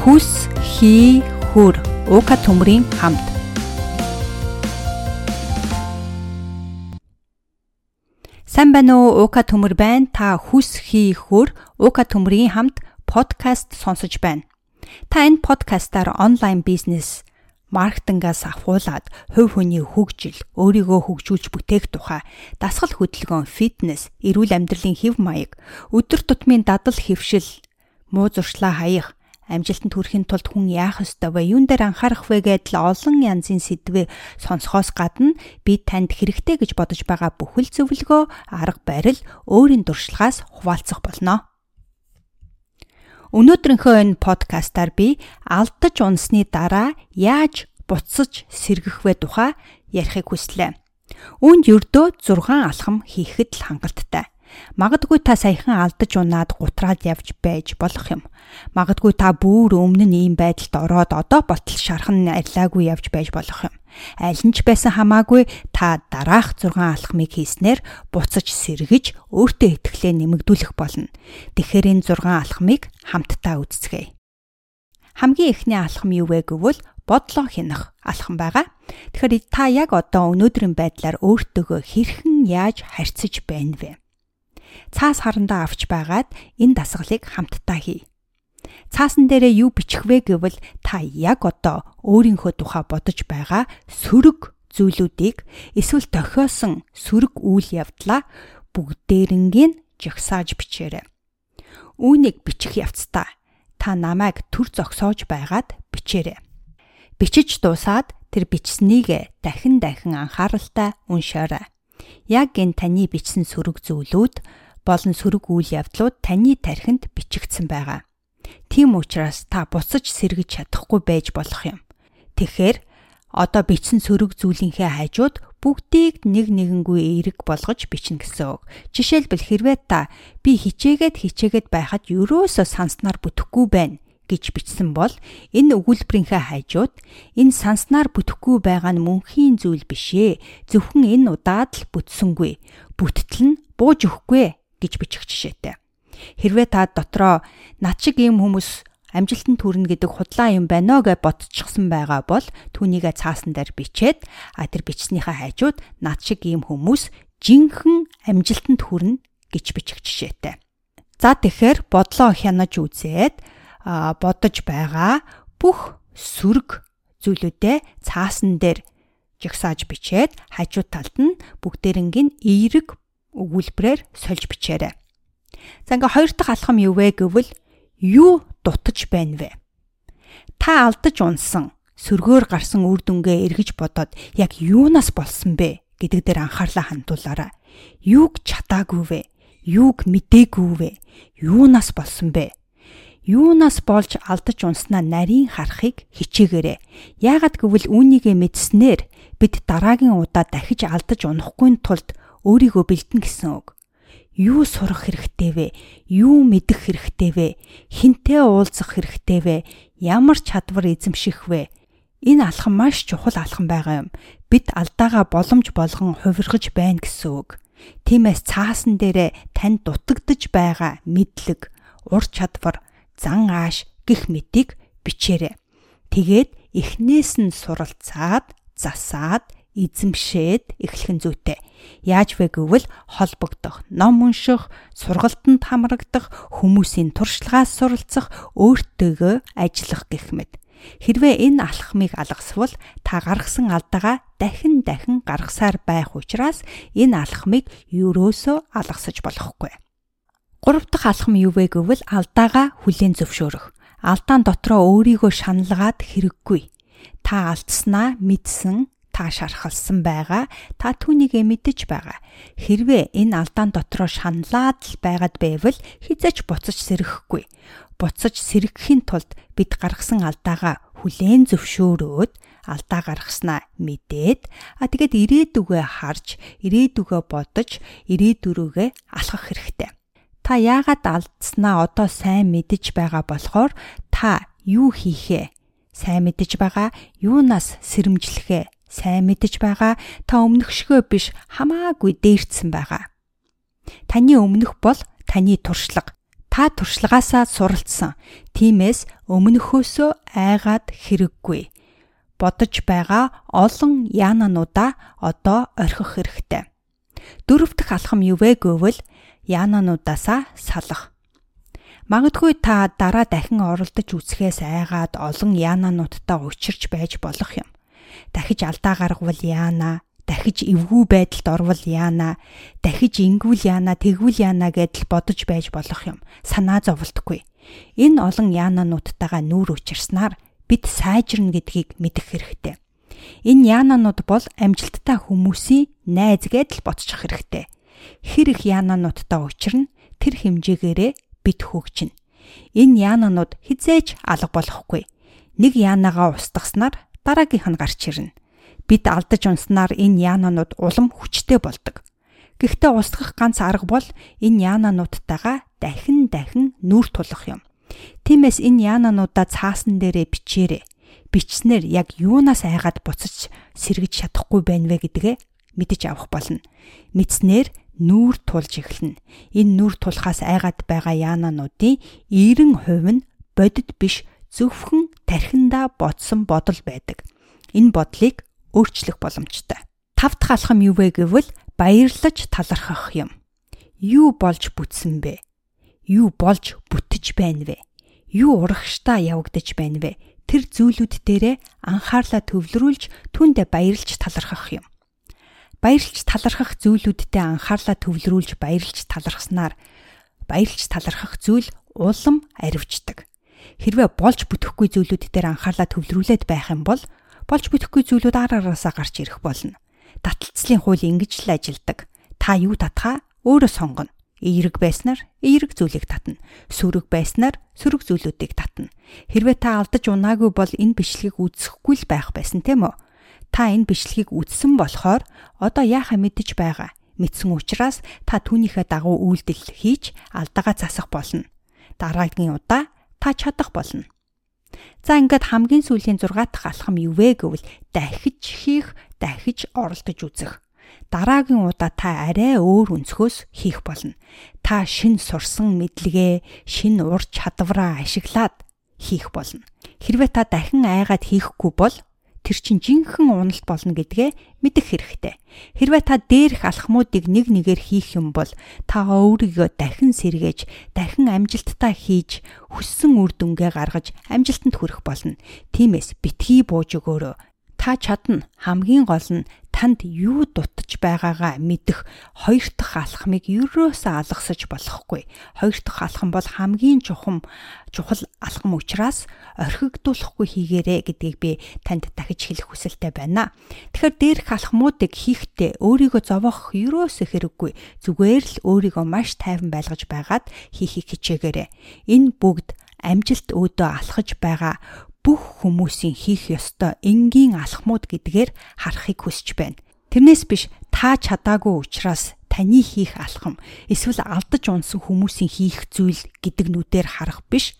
хүс хий хөр уука төмрийн хамт Сайн байна уу уука төмөр байна. Та хүс хий хөр уука төмрийн хамт подкаст сонсож байна. Та энэ подкастаар онлайн бизнес маркетингаас авахуулаад хувь хүний хөгжил, өөрийгөө хөгжүүлж бүтээх тухай, дасгал хөдөлгөөн, фитнес, эрүүл амьдралын хэв маяг, өдөр тутмын дадал хэвшил, муу зуршлаа хаях, амжилтанд хүрэхин тулд хүн яах ёстой вэ? Юун дээр анхаарах вэ гэдэл олон янзын сэдвээ сонсохоос гадна би танд хэрэгтэй гэж бодож байгаа бүхэл зөвлөгөө, арга барил өөрийн дуршлагаас хуваалцах болно. Өнөөдрийнхөө энэ подкастаар би алдаж унсны дараа яаж буцаж сэргэх вэ тухай ярихыг хүслээ. Үүнд ердөө 6 алхам хийхэд л хангалттай. Магадгүй та саяхан алдаж унаад гутраад явж байж болох юм. Магадгүй та бүр өмнө нь ийм байдалд ороод одоо болтол шархан арилаагүй явж байж болох юм. Аль нь ч байсан хамаагүй та дараах 6 алхмыг хийснээр буцаж сэргэж өөртөө итгэлээ нэмэгдүүлэх болно. Тэгэхээр энэ 6 алхмыг хамтдаа үзцгээе. Хамгийн эхний алхам юу вэ гэвэл бодлоо хянах алхам байгаа. Тэгэхээр та яг одоо өнөөдрийн байдлаар өөртөөгөө хэрхэн яаж харьцаж байна вэ? Цаас харандаа авч байгаад энэ дасгалыг хамтдаа хий. Цаасан дээрээ юу бичих вэ гэвэл та яг одоо өөрийнхөө тухай бодож байгаа сөрөг зүйлүүдийг эсвэл тохиосон сөрөг үйл явдлаа бүгдээрингийн жагсааж бичээрэй. Үүнийг бичих явцдаа та намайг төр зогсоож байгаад бичээрэй. Бичиж дуусаад тэр бичсэнийг дахин дахин анхааралтай уншаарай. Яг энэ таны бичсэн сөрөг зүйлүүд болон сөрөг үйл явдлууд таны тархинд бичигдсэн байгаа. Тийм учраас та буцаж сэргэж чадахгүй байж болох юм. Тэгэхээр одоо бичсэн сөрөг зүйлийнхээ хажууд бүгдийг нэг нэгэнгүй эерэг болгож бичнэ гэсэн үг. Жишээлбэл хэрвээ та би хичээгээд хичээгээд байхад ерөөсөө санснаар бүтэхгүй байна гэж бичсэн бол энэ өгүүлбэрийнхээ хажууд энэ санснаар бүтэхгүй байгаа нь мөнхийн зүйл биш ээ. Зөвхөн энэ удаад л бүтсэнгүй. Бүтгэл нь бууж өгөхгүй гэж бичих жишээтэй. Хэрвээ та дотроо над шиг ийм хүмүүс амжилтанд хүрнэ гэдэг худлаа юм байна гэж бодчихсон байгаа бол түүнийгээ цаасан дээр бичээд а тэр бичснийхаа хажууд над шиг ийм хүмүүс жинхэнэ амжилтанд хүрнэ гэж бичих жишээтэй. За тэгэхээр бодлоо хянаж үзээд бодож байгаа бүх сүрэг зүйлүүдээ цаасан дээр жагсааж бичээд хажуу талд нь бүгдээрингийн эерэг өгүүлбэрээр сольж бичээрэй. За ингээ хоёр дахь алхам юу вэ гэвэл юу дутаж байна вэ? Та алдаж унсан, сөргөөр гарсан үр дүнгээ эргэж бодоод яг юунаас болсон бэ гэдэг дээр анхаарлаа хандуулаарай. Юуг чатаагүй вэ? Юуг мдээгүй вэ? Юунаас болсон бэ? Юунаас болж алдаж унснаа нарийн харахыг хичээгээрэй. Яагад гэвэл үүнийгээ мэдснээр бид дараагийн удаа дахиж алдаж унахгүй тулд өөрийгөө бэлдэн гэсэн үг. Юу сурах хэрэгтэй вэ? Юу мэдэх хэрэгтэй вэ? Хинтээ уулзах хэрэгтэй вэ? Ямар чадвар эзэмших вэ? Энэ алхам маш чухал алхам байгаа юм. Бид алдаагаа боломж болгон хувиргаж байна гэсэн үг. Тиймээс цаасан дээрээ танд дутагдж байгаа мэдлэг, ур чадвар, зан ааш гих мэтийг бичээрэй. Тэгээд эхнээс нь суралцаад, засаад, эзэмшээд эхлэх нь зүйтэй. Яаж вэ гэвэл холбогдох, ном унших, сургалтанд хамрагдах, хүмүүсийн туршлагаас суралцах, өөртөөгөө ажиллах гэх мэт. Хэрвээ энэ алхмыг алгасвал та гаргасан алдаагаа дахин дахин гаргасаар байх учраас энэ алхмыг юурөөсөө алгасаж болохгүй. Гурав дахь алхам юу вэ гэвэл алдаагаа хүлээн зөвшөөрөх. Алдаан дотроо өөрийгөө шаналгаад хэрэггүй. Та алдснаа мэдсэн, та шархалсан байгаа. Та түүнийгээ мэдэж байгаа. Хэрвээ энэ алдаан дотроо шаналаад л байгаад байвал хизээч буцаж сэрэхгүй. Буцаж сэрэхэхийн тулд бид гаргасан алдаагаа хүлээн зөвшөөрөөд алдаа гаргаснаа мэдээд а тэгээд ирээдүгөө харж, ирээдүгөө бодож, ирээдүрөөгөө алхах хэрэгтэй. Та яагаад алдснаа одоо сайн мэдэж байгаа болохоор та юу хийхээ сайн мэдэж байгаа, юунаас сэрэмжлэхээ сайн мэдэж байгаа та өмнөхшгөө биш хамаагүй дээрцсэн байгаа. Таны өмнөх бол таны туршлага. Та туршлагаасаа суралцсан. Тиймээс өмнөхөөсөө айгаад хэрэггүй. Бодож байгаа олон яанануудаа одоо орхих хэрэгтэй. Дөрөв дэх алхам юу вэ гэвэл яанануудаасаа салах. Магадгүй та дараа дахин оролдож үзэхээс айгаад олон яанануудтай учирч байж болох юм. Дахиж алдаа гаргавал яана, дахиж эвгүй байдалд орвол яана, дахиж ингүүл яана, тэгвэл яана гэдэл бодож байж болох юм. Санаа зовлтгүй. Энэ олон яанануудтайгаа нүүр учирснаар бид сайжирна гэдгийг мэдэх хэрэгтэй. Энэ яананууд бол амжилттай хүмүүсийн найз гэдэл бодчих хэрэгтэй. Хэр их яанануудтай учирна тэр хэмжээгээрээ бид хөгжинэ. Энэ яананууд хизээж алга болохгүй. Нэг яанагаа устгаснаар дараагийнх нь гарч ирнэ. Бид алдаж унснаар энэ яананууд улам хүчтэй болдог. Гэхдээ устгах ганц арга бол энэ яанануудтайгаа дахин дахин нүүр тулах юм. Тиймээс энэ яанануудаа цаасан дээрээ бичээрэй. Бичснээр яг юунаас айгаад буцаж сэргэж чадахгүй байна вэ гэдгээ мэдэж авах болно. Мэдснээр нүүр тулж эхэлнэ. Энэ нүүр тулахаас айгаад байгаа яанануудын 90% нь бодит биш зөвхөн тархиндаа бодсон бодол байдаг. Энэ бодлыг өөрчлөх боломжтой. Тав дахь алхам юу вэ гэвэл баярлаж талархах юм. Юу болж бүтсэн бэ? Юу болж бүтэж байна вэ? Юу урагштай явагдаж байна вэ? Тэр зүйлүүд дээрээ анхаарлаа төвлөрүүлж түүндээ баярлж талархах юм баярлж талархах зүйлүүдтэй анхаарлаа төвлөрүүлж баярлж талархснаар баярлж талархах зүйл улам аривчдаг. Хэрвээ болж бүтэхгүй зүйлүүд дээр анхаарлаа төвлөрүүлээд байх юм бол болж бүтэхгүй зүйлүүд ар араасаа гарч ирэх болно. Таталцлын хууль ингэж л ажилдаг. Та юу татхаа өөрөө сонгоно. Эерэг байснаар эерэг зүйлийг татна. Сүрэг байснаар сүрэг зүйлүүдийг татна. Хэрвээ та алдаж унаагүй бол энэ бичлэгийг үзэхгүй л байх байсан тийм үү? Та энэ бичлэгийг үзсэн болохоор одоо яахаа мэдэж байгаа. Мэдсэн учраас та түүнийхээ дагуу үйлдэл хийж алдаагаа засах болно. Дараагийн удаа та чадах болно. За ингээд хамгийн сүүлийн 6 дахь алхам юу вэ гэвэл дахиж хийх, дахиж оролдож үзэх. Дараагийн удаа та арай өөр өнцгөөс хийх болно. Та шин сурсан мэдлэгээ, шин ур чадвараа ашиглаад хийх болно. Хэрвээ та дахин айгаад хийхгүй бол тэр чинь жинхэнэ уналт болно гэдгээ мэдэх хэрэгтэй. Хэрвээ та дээрх алхмуудыг нэг нэгээр хийх юм бол та өөрийгөө дахин сэргээж, дахин амжилттай хийж, хүссэн үр дүнгээ гаргаж амжилтанд хүрэх болно. Тиймээс битгий бууж өгөөрэй та чадна хамгийн гол нь танд юу дутаж байгаагаа мэдэх хоёр дахь алхмыг ерөөсөө алгасаж болохгүй. Хоёр дахь алхам бол хамгийн чухам чухал алхам учраас орхигдуулахгүй хийгээрэй гэдгийг би танд дахиж хэлэх хүсэлтэй байна. Тэгэхээр дээрх алхмуудыг хийхдээ өөрийгөө зовоох ерөөсөө хэрэггүй. Зүгээр л өөрийгөө маш тайван байлгаж байгаад хийхийг хичээгээрэй. Энэ бүгд амжилт өөдөө алхаж байгаа бүх хүмүүсийн хийх ёстой энгийн алхмууд гэдгээр харахыг хүсэж байна. Тэрнээс биш та чадаагүй учраас таны хийх алхам эсвэл алдаж унсан хүмүүсийн хийх зүйл гэдэг нүдээр харах биш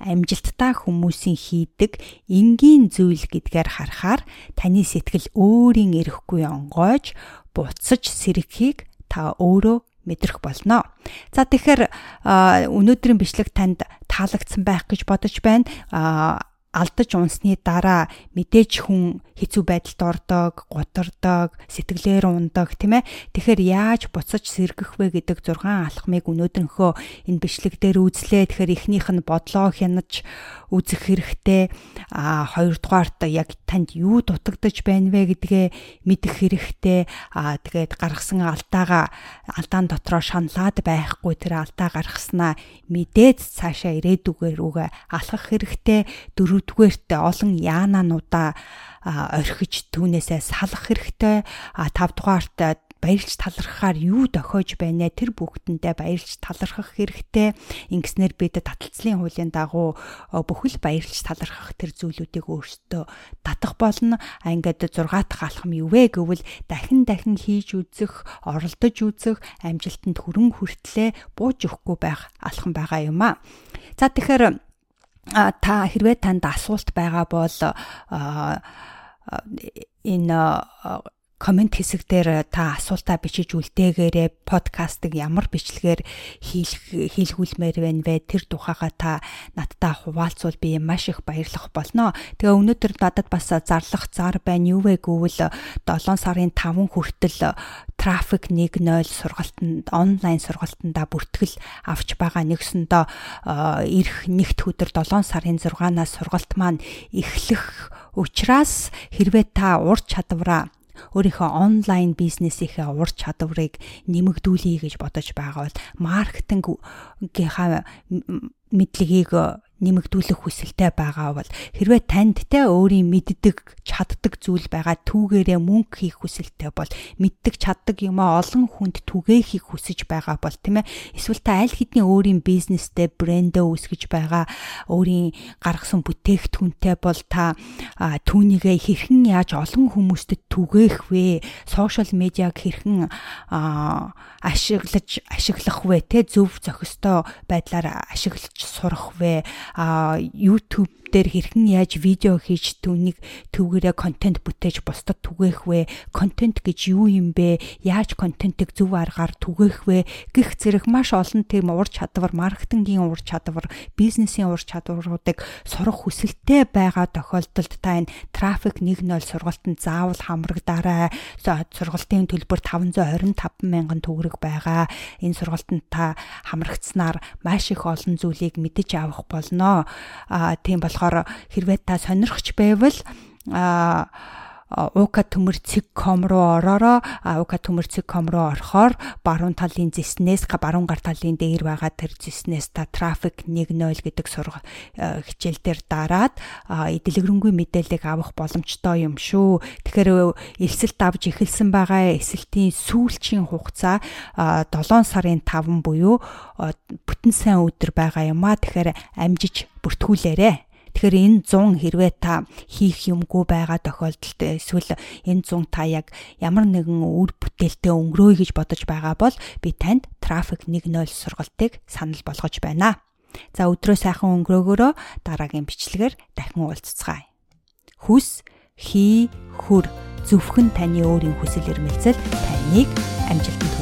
амжилттай хүмүүсийн хийдэг энгийн зүйл гэдгээр харахаар таны сэтгэл өөрийн эрэхгүй онгойж буцаж сэрхийг та өөрөө мэдрэх болно. За тэгэхээр өнөөдрийн бичлэг танд таалагдсан байх гэж бодож байна алдаж унсны дараа мэдээж хүн хэцүү байдалд ордог, гутардаг, сэтгэлээр ундаг тийм ээ. Тэгэхээр яаж буцаж сэргэх вэ гэдэг 6 алхмыг өнөөдрийнхөө энэ бичлэг дээр үзлээ. Тэгэхээр эхнийх нь бодлоо хянаж үзэх хэрэгтэй. А хоёрдугаарт яг танд юу дутагдж байна вэ гэдгээ мэдэх хэрэгтэй. А тэгээд гаргасан алдаагаа алдаан дотроо шаналаад байхгүй тэр алдаа гаргаснаа мэдээд цаашаа ирээдүгээр үгээ алхах хэрэгтэй. Дөрөвдүгээрт олон яанануудаа орхиж түүнээсээ салах хэрэгтэй. А тавдугаарт баярлж талархахаар юу дохиож байна тэр бүгдэндээ баярлж талархах хэрэгтэй. Ингэснээр бид таталцлын хуулийн дагуу бүхэл баярлж талархах тэр зүйлүүдийг өөрсдөө татах болно. А ингээд 6 дахь алхам юу вэ гэвэл дахин дахин хийж үзэх, оролдож үзэх, амжилтанд хүрэн хүртлээ бууж өгөхгүй байх алхам байгаа юм а. За тэгэхээр та хэрвээ танд асуулт байгаа бол энэ комент хэсэг дээр та асуултаа бичиж үлдээгээрээ подкастыг ямар бичлэгээр хийх хийлгүүлмээр байна вэ? Тэр тухайга та надтай хуваалцвал би маш их баярлах болно. Тэгээ өнөөдөр надад бас зарлах зар байна. Юу вэ гэвэл 7 сарын 5 хүртэл трафик 1.0 сургалтанд онлайн сургалтандаа бүртгэл авч байгаа. Нэгсэндөө ирэх нэгт өдөр 7 сарын 6-наас сургалт маань эхлэх учраас хэрвээ та ур чадвараа өөрийнхөө онлайн бизнесийнхээ ур чадварыг нэмэгдүүлэе гэж бодож байгаа бол маркетингийнхаа мэдлэгийг нэмэгдүүлэх хүсэлтэй байгаа бол хэрвээ танд те өөрийн мэддэг чаддаг зүйл байгаа түүгээрээ мөнгө хийх хүсэлтэй бол мэддэг чаддаг юм а олон хүнд түгээхийг хүсэж байгаа бол тийм ээ эсвэл та аль хэдийн өөрийн бизнестэй брэндээ үүсгэж байгаа өөрийн гаргасан бүтээгдэхүүнтэй бол та түүнийгээ хэрхэн яаж олон хүмүүстэд түгээх вэ? Сошиал медиаг хэрхэн ашиглаж ашиглах вэ? Те зөв зохистой байдлаар ашиглаж сурах вэ а YouTube дээр хэрхэн яаж видео хийж түүнийг төвгөрөө контент бүтээж бусдад түгээх вэ? Контент гэж юу юм бэ? Яаж контентыг зөв аргаар түгээх вэ? гих зэрэг маш олон тийм ур чадвар, маркетингийн ур чадвар, бизнесийн ур чадваруудыг сурах хүсэлтэй байгаа тохиолдолд та энэ трафик 1.0 сургалтанд заавал хамрагдаарай. Сургалтын төлбөр 525 мянган төгрөг байгаа. Энэ сургалтанд та хамрагдсанаар маш их олон зүйлийг мэдэж авах болно. Аа тийм бол болохоор хэрвээ та сонирхч байвал а ука төмөрцөг.com руу ороороо ука төмөрцөг.com руу орохоор баруун талын зэснээс баруун гар талын дээр байгаа тэр зэснээс та трафик 1.0 гэдэг сурга хичээл дээр дараад дэлгэрэнгүй мэдээллийг авах боломжтой юм шүү. Тэгэхээр элсэлт авч эхэлсэн байгаа эсэлтийн сүүлчийн хугацаа 7 сарын 5 буюу бүтэн сайн өдөр байгаа юм а. Тэгэхээр амжиж бүртгүүлээрэ. Тэгэхээр энэ 100 хэрвээ та хийх юмгүй байгаа тохиолдолд эсвэл энэ 100 та яг ямар нэгэн үр бүтээлтэй өнгөрөөе гэж бодож байгаа бол би танд трафик 1.0 сургалтыг санал болгож байна. За өдрөө сайхан өнгөрөөгөөрөө дараагийн бичлэгээр дахин уулзцгаая. Хүс, хий, хүр зөвхөн таны өөрийн хүсэл эрмэлзэл таныг амжилтанд